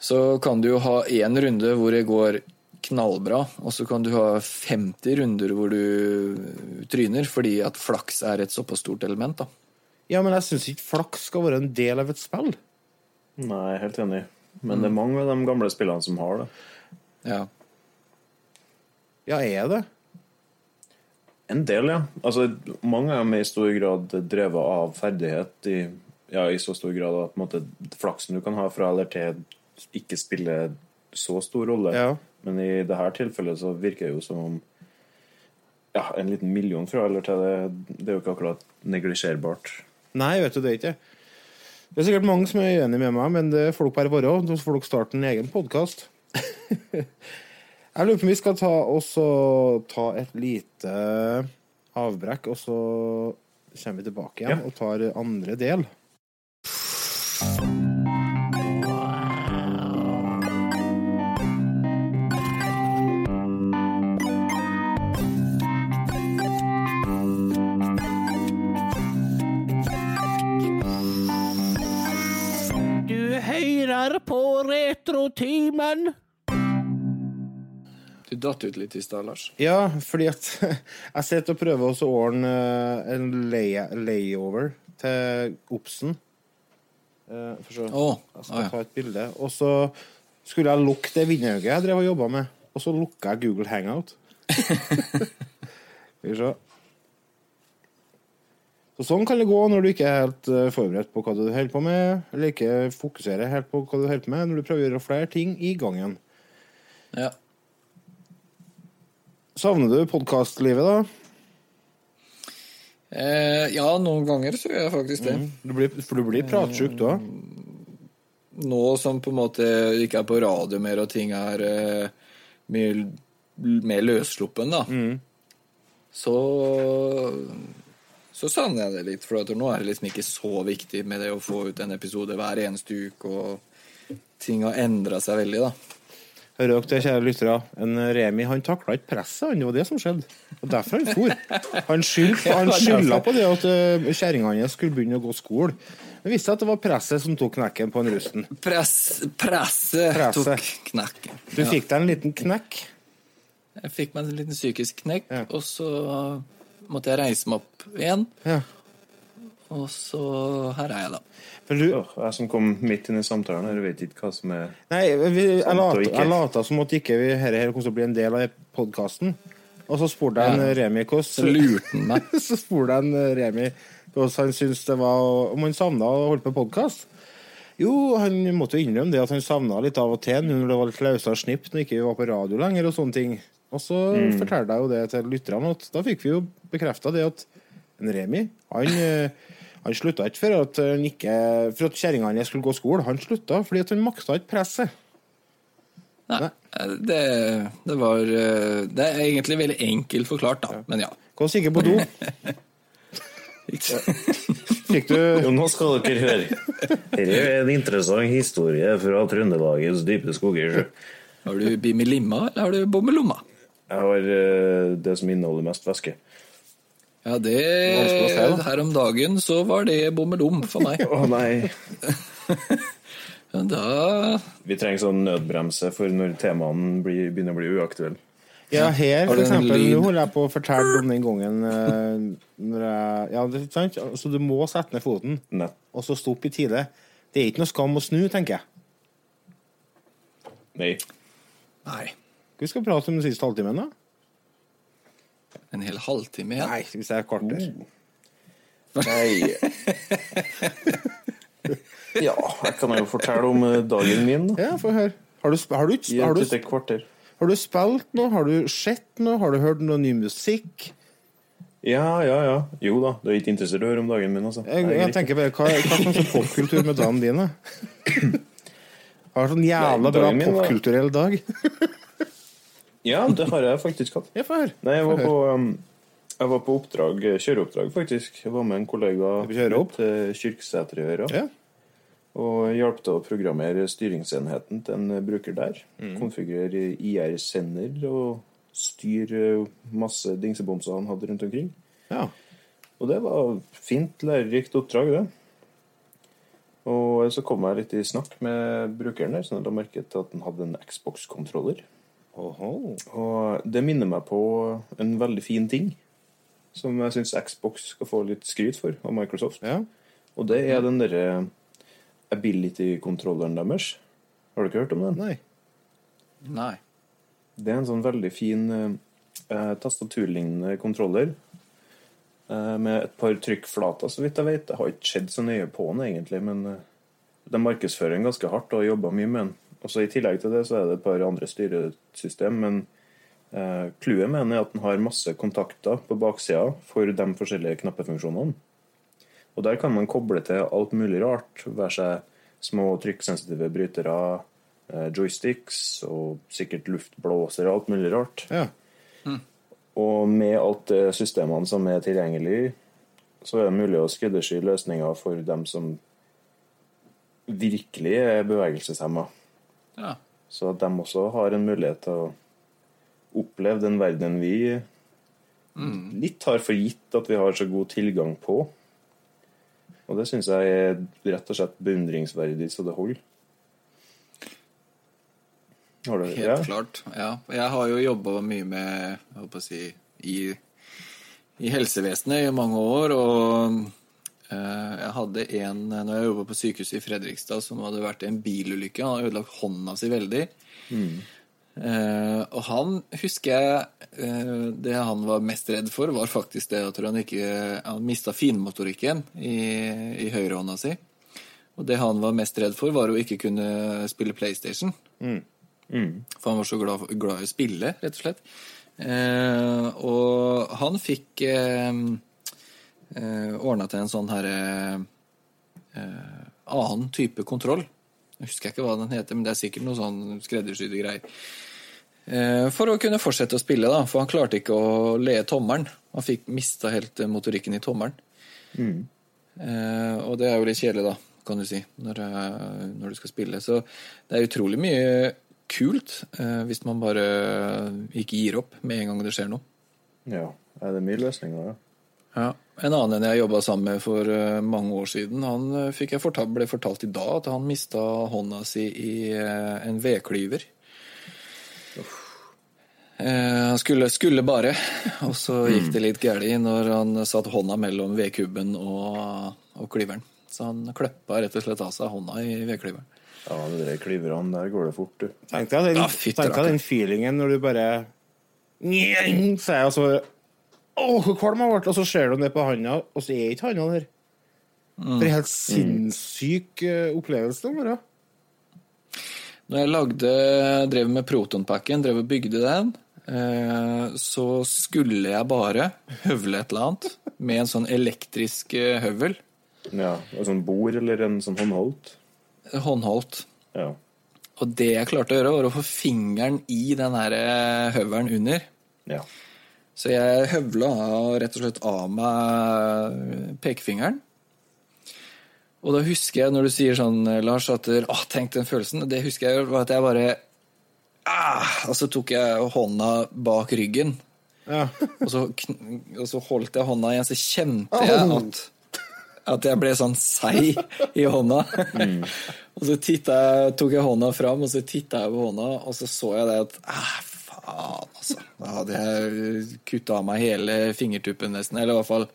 så kan du jo ha én runde hvor det går knallbra, og så kan du ha 50 runder hvor du tryner, fordi at flaks er et såpass stort element, da. ja, men jeg syns ikke flaks skal være en del av et spill. Nei, jeg er helt enig. Men det er mange av de gamle spillene som har det. Ja. Ja, er det? En del, ja. Altså, mange av dem er i stor grad drevet av ferdighet i, ja, i så stor grad at måte, flaksen du kan ha fra eller til, ikke spiller så stor rolle. Ja. Men i dette tilfellet så virker det jo som om ja, en liten million fra eller til det, det er jo ikke akkurat neglisjerbart. Nei, vet du, det ikke. Det er sikkert mange som er uenig med meg, men det får dere bare være. Så får dere starte en egen podkast. [laughs] Jeg lurer på om vi skal ta, også ta et lite avbrekk, og så kommer vi tilbake igjen Ja. og tar andre del. Retrotimen. Du datt ut litt i stad, Lars. Ja, fordi at [laughs] jeg sitter og prøver å ordne eh, en lay layover til Obsen. Eh, For så oh, jeg skal skal ja. ta et bilde. Og så skulle jeg lukke det vindauget jeg drev og jobba med, og så lukka jeg Google Hangout. Skal [laughs] vi se. Så sånn kan det gå når du ikke er helt eh, forberedt på hva du holder på med, eller ikke fokuserer helt på hva du holder på med, når du prøver å gjøre flere ting i gangen. ja. Savner du podkastlivet, da? Eh, ja, noen ganger så gjør jeg faktisk det. Du blir, for du blir pratsjuk, du òg. Nå som på en måte ikke er på radio mer, og ting er eh, mye mer løssluppen, da, så så savner jeg det litt. For nå er det liksom ikke så viktig med det å få ut en episode hver eneste uke, og ting har endra seg veldig, da. Hører dere det, kjære lyttere? En Remi han takla ikke presset, han. Det var det som skjedde. Og derfor han for. Han [laughs] han skylda på det at uh, kjerringa hans skulle begynne å gå skole. Det viste seg at det var presset som tok knekken på en rusten. Press, presset presse. tok knekken. Du fikk deg en liten knekk. Jeg fikk meg en liten psykisk knekk, Ja. og så måtte jeg reise meg opp igjen. Ja. Og så her er jeg, da. Men du, Oh, jeg som kom midt inn i samtalen her, vet ikke hva som er nei, vi, jeg lata ikke. jeg lata som at ikke vi her, her kom til å bli en del av podkasten. Og så spurte jeg en Ja. Remi Så hvordan lurte han meg. [laughs] Så spurte jeg en Remi hvordan han syntes det var om han savna å holde på podkast. Jo, han måtte jo innrømme det at han savna litt av og til når det var litt løsere snipp når ikke vi var på radio lenger og sånne ting. Og så fortalte jeg jo det til lytterne at da fikk vi jo bekrefta det at en Remi han, eh, han slutta ikke for at ikke For at kjerringa hans skulle gå skole. Han slutta fordi at han makta ikke presset. Nei, det, det var eh, Det er egentlig veldig enkelt forklart, da. Men ja. Gå sikkert på do. [laughs] Fikk du Jo, nå skal dere høre. Dette er en interessant historie fra Trøndelagets dype skoger. Har du bim i limma, eller har du bom i lomma? Jeg har eh, det som inneholder mest væske. Ja, det. Her om dagen så var det bommelom for meg. [laughs] Å nei. [laughs] Da Vi trenger sånn nødbremse for når temaene blir, begynner å bli uaktuelle. Ja, her, for eksempel, nå holder jeg på å fortelle om den gangen eh, når jeg Ja, det er sant? Så du må sette ned foten, ne. og så stoppe i tide. Det er ikke noe skam å snu, tenker jeg. Nei. Nei. Vi skal vi prate om den siste halvtimen, da? En hel halvtime igjen. Nei, hvis det er et kvarter. Nei. [laughs] Ja, jeg kan jo fortelle om eh, dagen min. da. Ja, få høre. Har du, har, du, har, du, har du spilt noe? Har du sett noe? Har du hørt noe ny musikk? Ja, ja, ja. Jo da, du er ikke interessert i å høre om dagen min, altså. Jeg, jeg tenker bare, Hva, hva [laughs] slags popkultur med dagen din? da? [clears throat] Har sånn jævla Nei, bra popkulturell dag. [laughs] Ja, det har jeg faktisk hatt. Jeg. Nei, jeg var på, um, jeg var på oppdrag, kjøreoppdrag, faktisk. Jeg var med en kollega til Kyrksæterøra. Ja. Og hjalp til å programmere styringsenheten til en bruker der. Mm. Konfigurere IR-sender og styre masse dingsebomser han hadde rundt omkring. ja. Og det var fint, lærerikt oppdrag, det. Og så kom jeg litt i snakk med brukeren der, sånn at jeg merket at han hadde en Xbox-kontroller. Oho. Og det minner meg på en veldig fin ting, som jeg syns Xbox skal få litt skryt for av Microsoft. Ja. Og det er den derre ability-kontrolleren deres. Har du ikke hørt om den? Nei. Nei. Det er en sånn veldig fin eh, tastaturlignende kontroller. Eh, med et par trykkflater, så vidt jeg vet. Jeg har ikke sett så nøye på den, egentlig, men eh, de markedsfører den ganske hardt og har jobba mye med den. Og så I tillegg til det så er det et par andre styresystem, men eh, clouet med den er at den har masse kontakter på baksida for de forskjellige knappefunksjonene. Og der kan man koble til alt mulig rart. Være seg små trykksensitive brytere, eh, joysticks og sikkert luftblåser og alt mulig rart. Ja. Og med alt det systemene som er tilgjengelig, så er det mulig å skreddersy løsninger for dem som virkelig er bevegelseshemma. Ja. Så at de også har en mulighet til å oppleve den verden vi litt har for gitt at vi har så god tilgang på. Og det syns jeg er rett og slett beundringsverdig så det holder. Har du Helt ja? klart. Ja. Jeg har jo jobba mye med jeg håper å si, i, i helsevesenet i mange år. Og jeg hadde en når jeg jobba på sykehuset i Fredrikstad, som hadde vært i en bilulykke. Han hadde ødelagt hånda si veldig. Eh, og han husker jeg eh, Det han var mest redd for, var faktisk det at han ikke Han mista finmotorikken i, i høyrehånda si. Og det han var mest redd for, var å ikke kunne spille PlayStation. For han var så glad, glad i å spille, rett og slett. Eh, og han fikk eh, eh, ordna til en sånn her eh, annen type kontroll. Jeg husker ikke hva den heter, men det er sikkert noe sånn skreddersydde greier. Eh, for å kunne fortsette å spille, da, for han klarte ikke å le tommelen. Han fikk mista helt eh, motorikken i tommelen. Eh, og det er jo litt kjedelig, da, kan du si, når, eh, når du skal spille. Så det er utrolig mye kult eh, hvis man bare ikke gir opp med en gang det skjer noe. ja. Er det mye løsninger, ja? Ja. En annen enn jeg jobba sammen med for eh, mange år siden, han eh, fikk jeg fortalt, ble fortalt i dag at han mista hånda si i eh, en vedklyver. Eh, Han skulle, skulle bare, [laughs] og så gikk det litt galt når han satt hånda mellom vedkubben og, og klyveren. Så han kløppa rett og slett av seg hånda i vedklyveren. Ja, de der klyverne, der går det fort, du. Tenk deg den, Ja, fytti tenk deg den feelingen når du bare sier jeg, og så Åh, hvor kvalm jeg ble! Og så ser du ned på handa, og så er ikke handa der. Mm. Det er en helt sinnssyk mm. opplevelse. Bare. Når jeg lagde, drev med protonpacken, drev og bygde den, eh, så skulle jeg bare høvle et eller annet med en sånn elektrisk eh, høvel. Ja, En sånn bord eller en sånn håndholdt. Håndholdt. Ja. Og det jeg klarte å gjøre, var å få fingeren i den her høvelen under. ja. Så jeg høvla rett og slett av meg pekefingeren. Og da husker jeg, når du sier sånn, Lars, at Åh, tenk den følelsen. Det husker jeg var at jeg bare ah, Og så tok jeg hånda bak ryggen. Ja. Og så, og så holdt jeg hånda igjen, så kjente jeg at, at jeg ble sånn seig i hånda. [laughs] og så jeg, tok jeg hånda fram, og så titta jeg på hånda, og så så jeg det at ah, faen, altså. Da hadde jeg kutta av meg hele fingertuppen nesten. Eller i hvert fall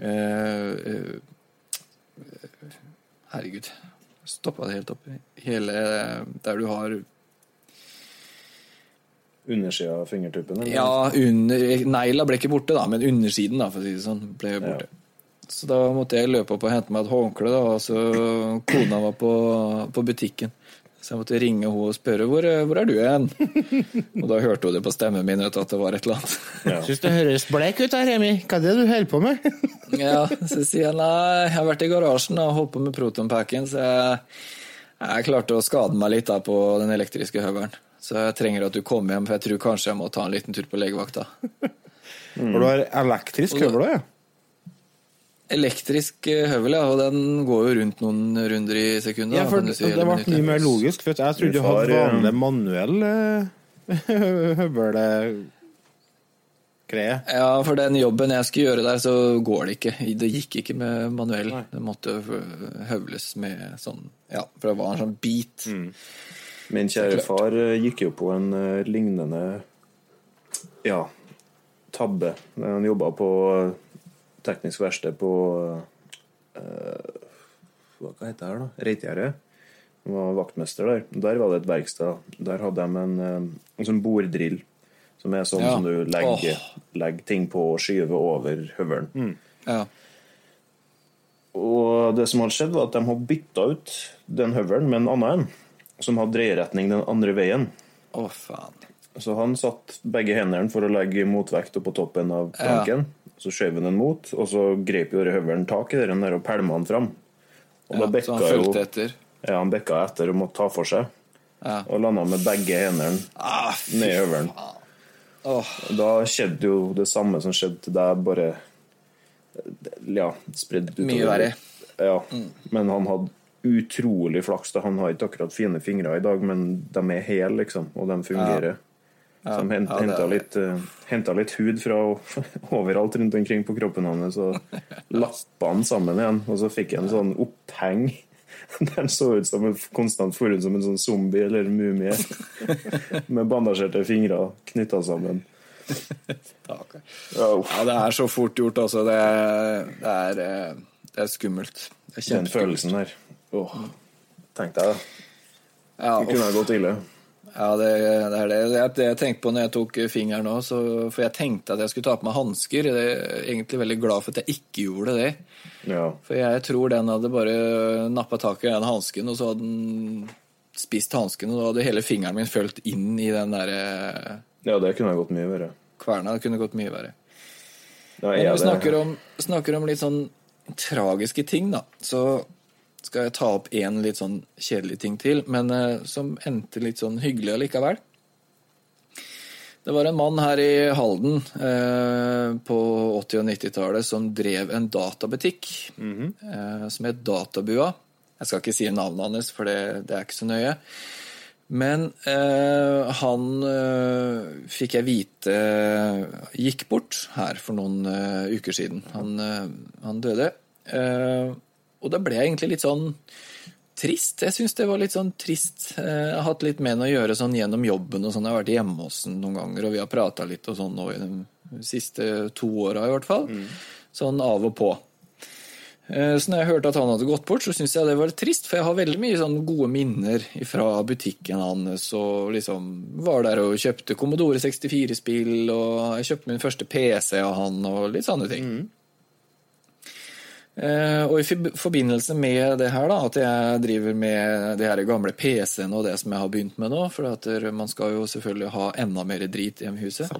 uh, uh, Herregud. Stoppa det helt opp. Hele der du har Undersida av fingertuppen? eller? Ja, under, negla ble ikke borte, da, men undersiden, da, for å si det sånn, ble borte. Så da måtte jeg løpe opp og hente meg et håndkle, da, og så kona var på, på butikken. Så jeg måtte ringe henne og spørre hvor, hvor er du hen? [laughs] Og da hørte hun det på stemmen min at det var et eller annet. Ja. [laughs] Syns du høres blek ut her, Remi. Hva er det du holder på med? [laughs] Ja, Så sier jeg nei, jeg har vært i garasjen og holdt på med protonpacken, så jeg, jeg klarte å skade meg litt da på den elektriske høvelen. Så jeg trenger at du kommer hjem, for jeg tror kanskje jeg må ta en liten tur på legevakta. For du har elektrisk høvel òg, ja? Elektrisk eh, høvel, ja, og den går jo rundt noen runder i sekundet. Ja, for da, det, si, det ble mye mer logisk. For jeg trodde du hadde vanlig eh, manuell eh, [laughs] høvelgreie. Ja, for den jobben jeg skulle gjøre der, så går det ikke. Det gikk ikke med manuell. Det måtte høvles med sånn Ja, for det var en sånn bit. Mm. Min kjære far gikk jo på en lignende ja, tabbe. Han jobba på teknisk verksted på eh, Hva heter det her, da? Reitgjerdet. Han var vaktmester der. Der var det et verksted. Der hadde de en, eh, en sånn borddrill. Som er sånn Ja. som du legger, oh. legger ting på og skyver over høvelen. Ja. Og det som hadde skjedd, var at de hadde bytta ut den høvelen med en annen en, som hadde dreieretning den andre veien. Å, faen. Så han satt begge hendene for å legge motvekt oppå toppen av planken. Så skjøv han den mot, og så grep jo høvelen tak i den der og pælma han fram. Og da bekka så han jo fulgte etter. Ja, han bekka etter og måtte ta for seg. Ja. Og landa med begge hendene Ah, ned i høvelen. Oh. Da skjedde jo det samme som skjedde til deg, bare Ja, spredd utover. Mye verre. Ja, men han hadde utrolig flaks. da. Han har ikke akkurat fine fingre i dag, men de er hele, liksom, og de fungerer. Så de hent, ja, det henta litt, uh, litt hud fra [laughs] overalt rundt omkring på kroppen hans og lappa [laughs] han sammen igjen. Og så fikk jeg en sånn oppheng [laughs] der han så ut som en konstant for som en sånn zombie eller mumie. Med bandasjerte fingre knytta sammen. Ja, det er så fort gjort, altså. Det er, det er, eh, det er skummelt. Det er Den følelsen der. Åh, Tenk deg det. Ja, Det kunne ha gått ille. Ja, det, det er det. Det er det jeg tenkte på når jeg tok fingeren òg. For jeg tenkte at jeg skulle ta på meg hansker. Jeg er egentlig veldig glad for at jeg ikke gjorde det. Ja. For jeg tror den hadde bare nappa tak i den hansken, og så hadde den spist hansken, og da hadde hele fingeren min følt inn i den der eh, ja, det kunne ha gått mye verre. kverna. Det kunne gått mye verre. Ja, Men når vi snakker om, snakker om litt sånn tragiske ting, da, så skal jeg ta opp én litt sånn kjedelig ting til, men eh, som endte litt sånn hyggelig allikevel. Det var en mann her i Halden eh, på 80- og 90-tallet som drev en databutikk eh, som het Databua. Jeg skal ikke si navnet hans, for det, det er ikke så nøye. Men eh, han eh, fikk jeg vite gikk bort her for noen eh, uker siden. Han, han døde. Eh, og da ble jeg egentlig litt sånn trist. Jeg syns det var litt sånn trist. Eh, Jeg har hatt litt med henne å gjøre sånn gjennom jobben og sånn. Jeg har vært hjemme hos henne noen ganger, og vi har prata litt og sånn nå i de siste to åra i hvert fall. Sånn av og på. Eh, Så når jeg hørte at han hadde gått bort, så syntes jeg det var trist, for jeg har veldig mye sånn gode minner fra butikken hans, og liksom var der og kjøpte Commodore 64-spill, og jeg kjøpte min første PC av han, og litt sånne ting. Eh, og i forbindelse med det her, da, at jeg driver med de her gamle PC-ene og det som jeg har begynt med nå, for at man skal jo selvfølgelig ha enda mer drit hjemme i huset,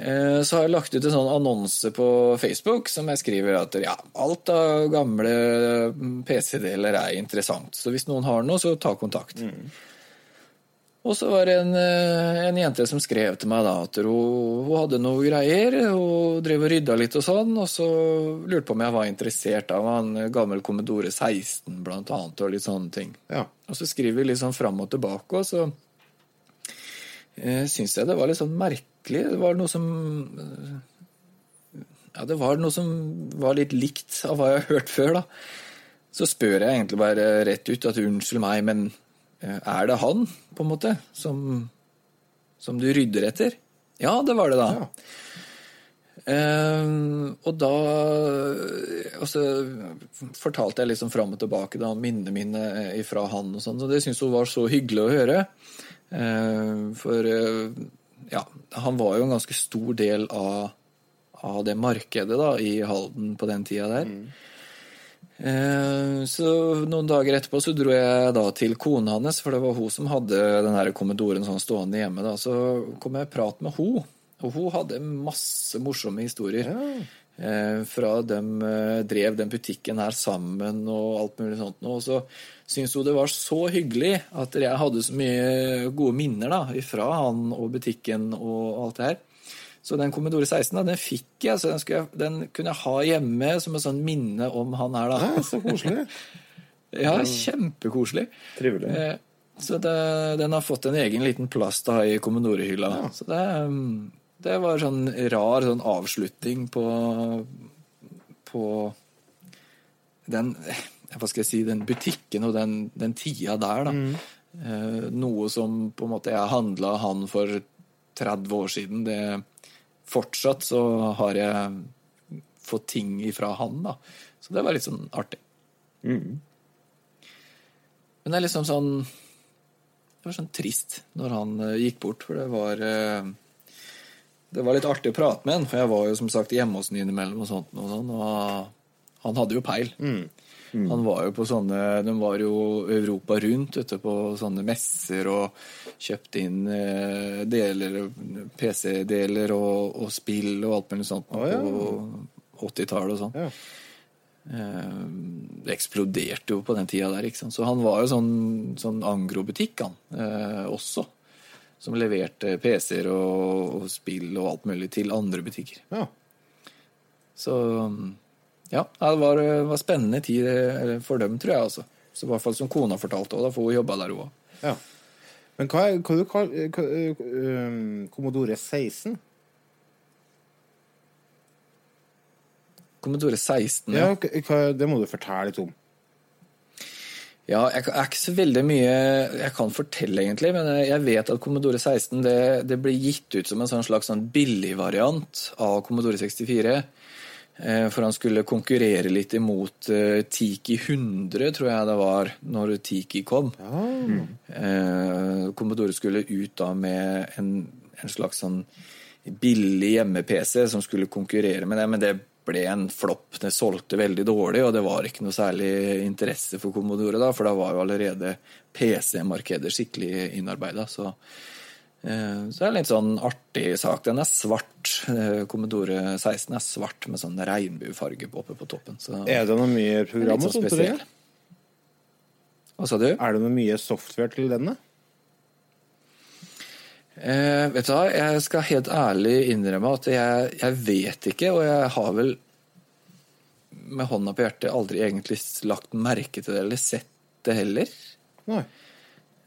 eh, så har jeg lagt ut en sånn annonse på Facebook som jeg skriver at ja, alt av gamle mm, PC-deler er interessant. Så hvis noen har noe, så ta kontakt. Og så var det en, eh, en jente som skrev til meg da at hun, hun hadde noe greier. Hun drev og rydda litt og sånn, og så lurte på om jeg var interessert av en gammel Commodore 16 blant annet, og litt sånne ting. Ja. Og så skriver vi litt sånn fram og tilbake, og så eh, syns jeg det var litt sånn merkelig. Det var noe som eh, Ja, det var noe som var litt likt av hva jeg har hørt før, da. Så spør jeg egentlig bare rett ut at unnskyld meg, men er det han, på en måte, som, som du rydder etter? Ja, det var det da. Eh, og da Og så fortalte jeg liksom fram og tilbake da, minnene mine fra han og sånn, og det syntes hun var så hyggelig å høre. Eh, for eh, ja, han var jo en ganske stor del av, av det markedet da, i Halden på den tida der. Eh, Så noen dager etterpå så dro jeg da til kona hans, for det var hun som hadde den her kommodoren sånn stående hjemme. da, Så kom jeg i prat med hun, og hun hadde masse morsomme historier. Ja. Fra dem eh, drev den butikken her sammen og alt mulig sånt. Og så syntes hun det var så hyggelig at jeg hadde så mye gode minner da, ifra han og butikken og alt det her. Så den Commodore 16 da, den fikk jeg, så den, jeg, den kunne jeg ha hjemme som et sånn minne om han her. da. Ja, så koselig. [laughs] Ja, kjempekoselig. Trivelig. Eh, Så det, den har fått en egen liten plass da i Commodore-hylla. Så det, mm, det var sånn rar sånn avslutning på på den hva skal jeg si, den butikken og den, den tida der, da. Eh, noe som på en måte jeg handla han for 30 år siden. Det, fortsatt så har jeg fått ting ifra han, da. Så det var litt sånn artig. Men det er liksom sånn Det var sånn trist når han eh, gikk bort, for det var eh, Det var litt artig å prate med han, for jeg var jo som sagt hjemme hos han innimellom og sånt, og, sånn, og han hadde jo peil. Han var jo på sånne De var jo Europa rundt ute på sånne messer og kjøpte inn eh, deler, PC-deler og, og spill og alt mulig sånt oh, ja. på 80-tallet og sånn. Ja. Eh, Det eksploderte jo på den tida der, ikke sant. Så han var jo sånn, sånn angrobutikk, han, eh, også. Som leverte PC-er og, og spill og alt mulig til andre butikker. Ja. Så ja, det var, var spennende tid for dem, tror jeg. altså. Så i hvert fall som kona fortalte da, for hun jobba der òg. ja. Men hva er hva du kaller hva, um, Commodore 16? Commodore 16. Ja, hva, hva- det må du fortelle litt om. Ja, jeg er ikke så veldig mye jeg kan fortelle, egentlig, men jeg vet at Commodore 16 det, det blir gitt ut som en sånn slags sånn billigvariant av Commodore 64. Eh, For han skulle konkurrere litt imot eh, Tiki 100, tror jeg det var, når Tiki kom. Eh, Commodore skulle ut da med en, en slags sånn billig hjemme-PC som skulle konkurrere med det, men det ble en flopp. Det solgte veldig dårlig, og det var ikke noe særlig interesse for Commodore da, for da var jo allerede PC-markedet skikkelig innarbeida. Så, så det er en litt sånn artig sak. Den er svart. Eh, Commodore 16 er svart med sånn regnbuefarge oppe på toppen. Så Er det noe mye program og sånt? til det? Hva sa du? Er det noe mye software til denne? Eh, vet du hva, jeg skal helt ærlig innrømme at jeg, jeg vet ikke, og jeg har vel med hånda på hjertet aldri egentlig lagt merke til det eller sett det heller. Nei.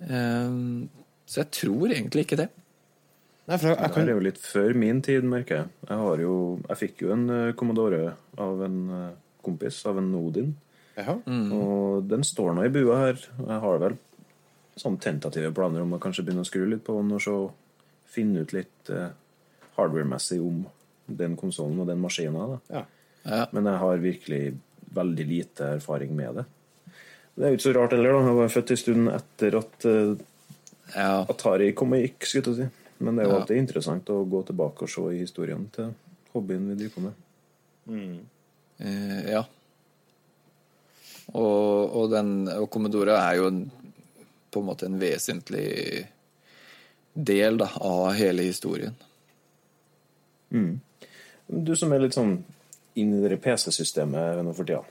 Eh, så jeg tror egentlig ikke det. Nei, for jeg, jeg Det er jo litt før min tid, merker jeg. Jeg, har jo, jeg fikk jo en eh, Commodore av en eh, kompis, av en Odin. Mm. Og den står nå i bua her. Jeg har vel sånn tentative planer om å kanskje begynne å skru litt på den og så finne ut litt eh, hardware-messig om den konsollen og den maskinen. Ja. Ja. Men jeg har virkelig veldig lite erfaring med det. Det er jo ikke så rart heller, da. Jeg var født en stund etter at eh, Ja, Atari-komikk, skulle jeg si. Men det er jo Ja. alltid interessant å gå tilbake og se i historien til hobbyen vi driver på med. eh, ja. Og, og, den, og Commodore er jo en, på en måte en vesentlig del da, av hele historien. Du som er litt sånn inn i det PC-systemet nå for tida.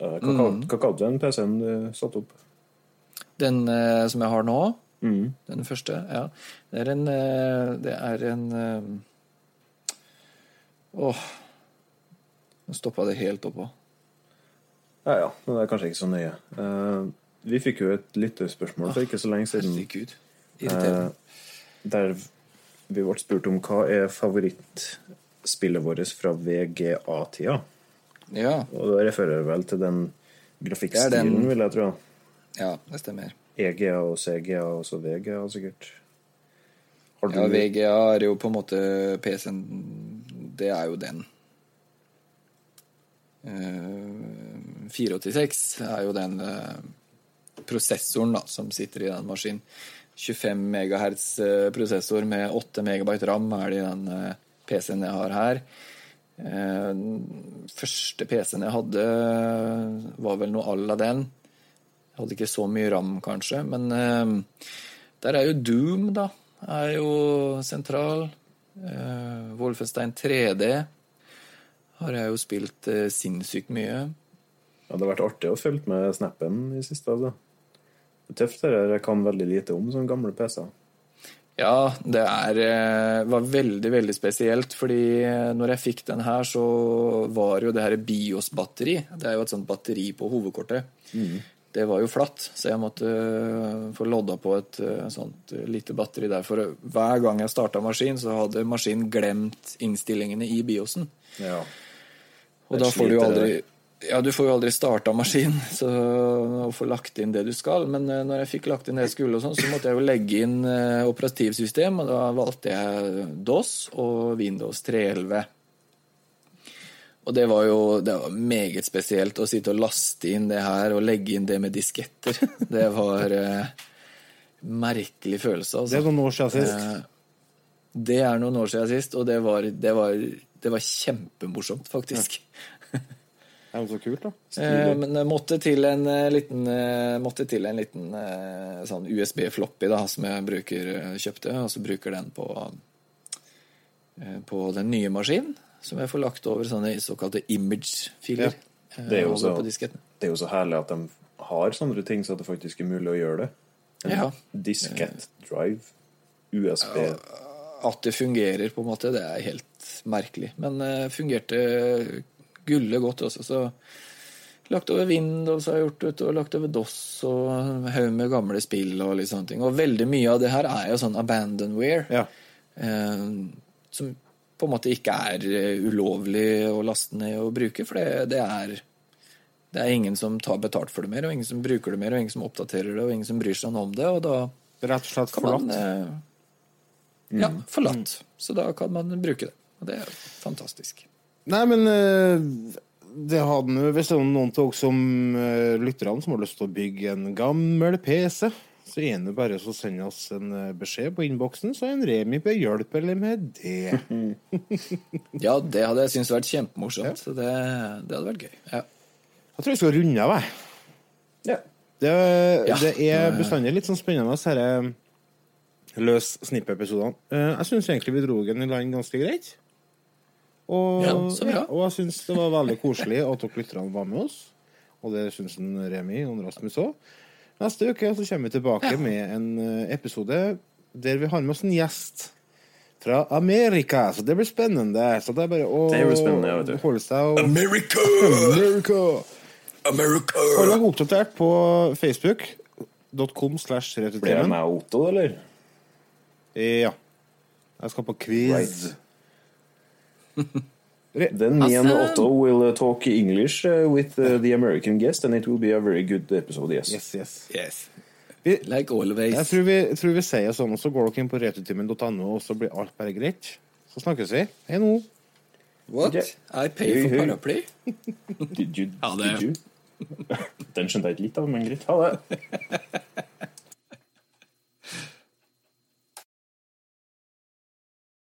Eh, Hva, mm. hva kalte du den PC-en du satte opp? Den eh, som jeg har nå, den første, ja. Det er en eh, Det er en eh, Åh Nå stoppa det helt oppå. Ja ja, men det er kanskje ikke så nøye. Uh, vi fikk jo et lyttespørsmål for ikke så lenge siden. Herregud. Irriterende. Eh, der vi ble spurt om hva er favorittspillet vårt fra VGA-tida. Ja, Og da refererer vel til den grafikkstilen, Det vil jeg tro. Ja, det stemmer. EGA og CGA og så VGA, sikkert. Har du Ja, VGA er jo på en måte PC-en Det er jo den. Uh, 486 er jo den uh, prosessoren da, som sitter i den maskinen. 25 MHz eh, prosessor med 8 MB ram er det i den uh, PC-en jeg har her. Eh, Den første PC-en jeg hadde, var vel noe à la den. Jeg hadde ikke så mye ram, kanskje, men eh, der er jo Doom, da. Er jo sentral. Eh, Wolfenstein 3D har jeg jo spilt eh, sinnssykt mye. Ja, det har vært artig å følge med snappen i siste. Altså. Det er tøft, det. Jeg kan veldig lite om sånne gamle PC-er. Ja, det er, eh, var veldig, veldig spesielt, fordi eh, når jeg fikk den her, så var jo det her BIOS-batteri. Det er jo et sånt batteri på hovedkortet. Det var jo flatt, så jeg måtte eh, få lodda på et eh, sånt eh, lite batteri der. For hver gang jeg starta maskin, så hadde maskinen glemt innstillingene i BIOSen. Ja. Og da får du jo aldri ja, du får jo aldri starta maskin [laughs] så, og få lagt inn det du skal. Men uh, når jeg fikk lagt inn det jeg skulle, og sånn, så måtte jeg jo legge inn uh, operativsystem. Og da valgte jeg DOS og Windows 311. Og det var jo det var meget spesielt å sitte og laste inn det her og legge inn det med disketter. [laughs] Det var eh, merkelig følelse, altså. Det er noen år siden sist. Eh, Det er noen år siden sist, og det var, det var, det var kjempemorsomt, faktisk. Det er jo så kult, da. [laughs] Eh, men det måtte til en eh, liten, eh, til en liten eh, sånn USB-floppy da, som jeg bruker, eh, kjøpte, og så bruker den på, eh, på den nye maskinen, som jeg får lagt over sånne såkalte image-filer. Ja, det er eh, så- på disketten. Det er jo så herlig at de har sånne ting, så at det faktisk er mulig å gjøre det. En Ja. diskett drive, USB At det fungerer, på en måte, det er helt merkelig. Men uh, fungerte gullet godt også, så lagt over Windows har jeg gjort, vet du, og lagt over DOS og haug med gamle spill og litt sånne ting. Og veldig mye av det her er jo sånn abandonware. Ja. eh, som på en måte ikke er eh, ulovlig å laste ned og bruke, for det, det er det er ingen som tar betalt for det mer, og ingen som bruker det mer, og ingen som oppdaterer det, og ingen som bryr seg noe om det, og da Rett og slett kan man forlatt. eh, Ja, forlatt. Så da kan man bruke det. Og det er fantastisk. Nei, men eh, det hadde Hvis det er noen av dere som lytterne som har lyst til å bygge en gammel PC, så er det bare å sende oss en eh, beskjed på innboksen, så er en Remi behjelpelig med det. [laughs] Ja, det hadde jeg syntes vært kjempemorsomt. Så det, det hadde vært gøy. Ja. Jeg tror vi skal runde av, jeg. Ja. Det, det er bestandig litt sånn spennende, disse løs snipp-episodene. Eh, Jeg syns egentlig vi dro den i land ganske greit. Og, Ja, ja, og jeg syns det var veldig koselig at dere lytterne var med oss. Og det syns en Remi og Rasmus òg. Neste uke så kommer vi tilbake med en eh, episode der vi har med oss en gjest fra Amerika. Så det blir spennende. Så det er bare å ja, holde seg og America! America! America! Hold deg oppdatert på facebook.com slash Blir det meg med Otto, eller? Ja. Jeg skal på quiz. Right. [laughs] Then me and Otto will uh, talk English uh, with uh, the American guest, and it will be a very good episode, yes. Yes, yes. Yes. Vi, Like always. jeg tror vi, tror vi sier sånn, og så går dere inn på retutimen.no, og så blir alt bare greit. Så snakkes vi. Hei nå. What? Yeah. I pay for paraply? Did you? ha det- [laughs] Den skjønte jeg ikke litt av, men greit. Ha det. [laughs]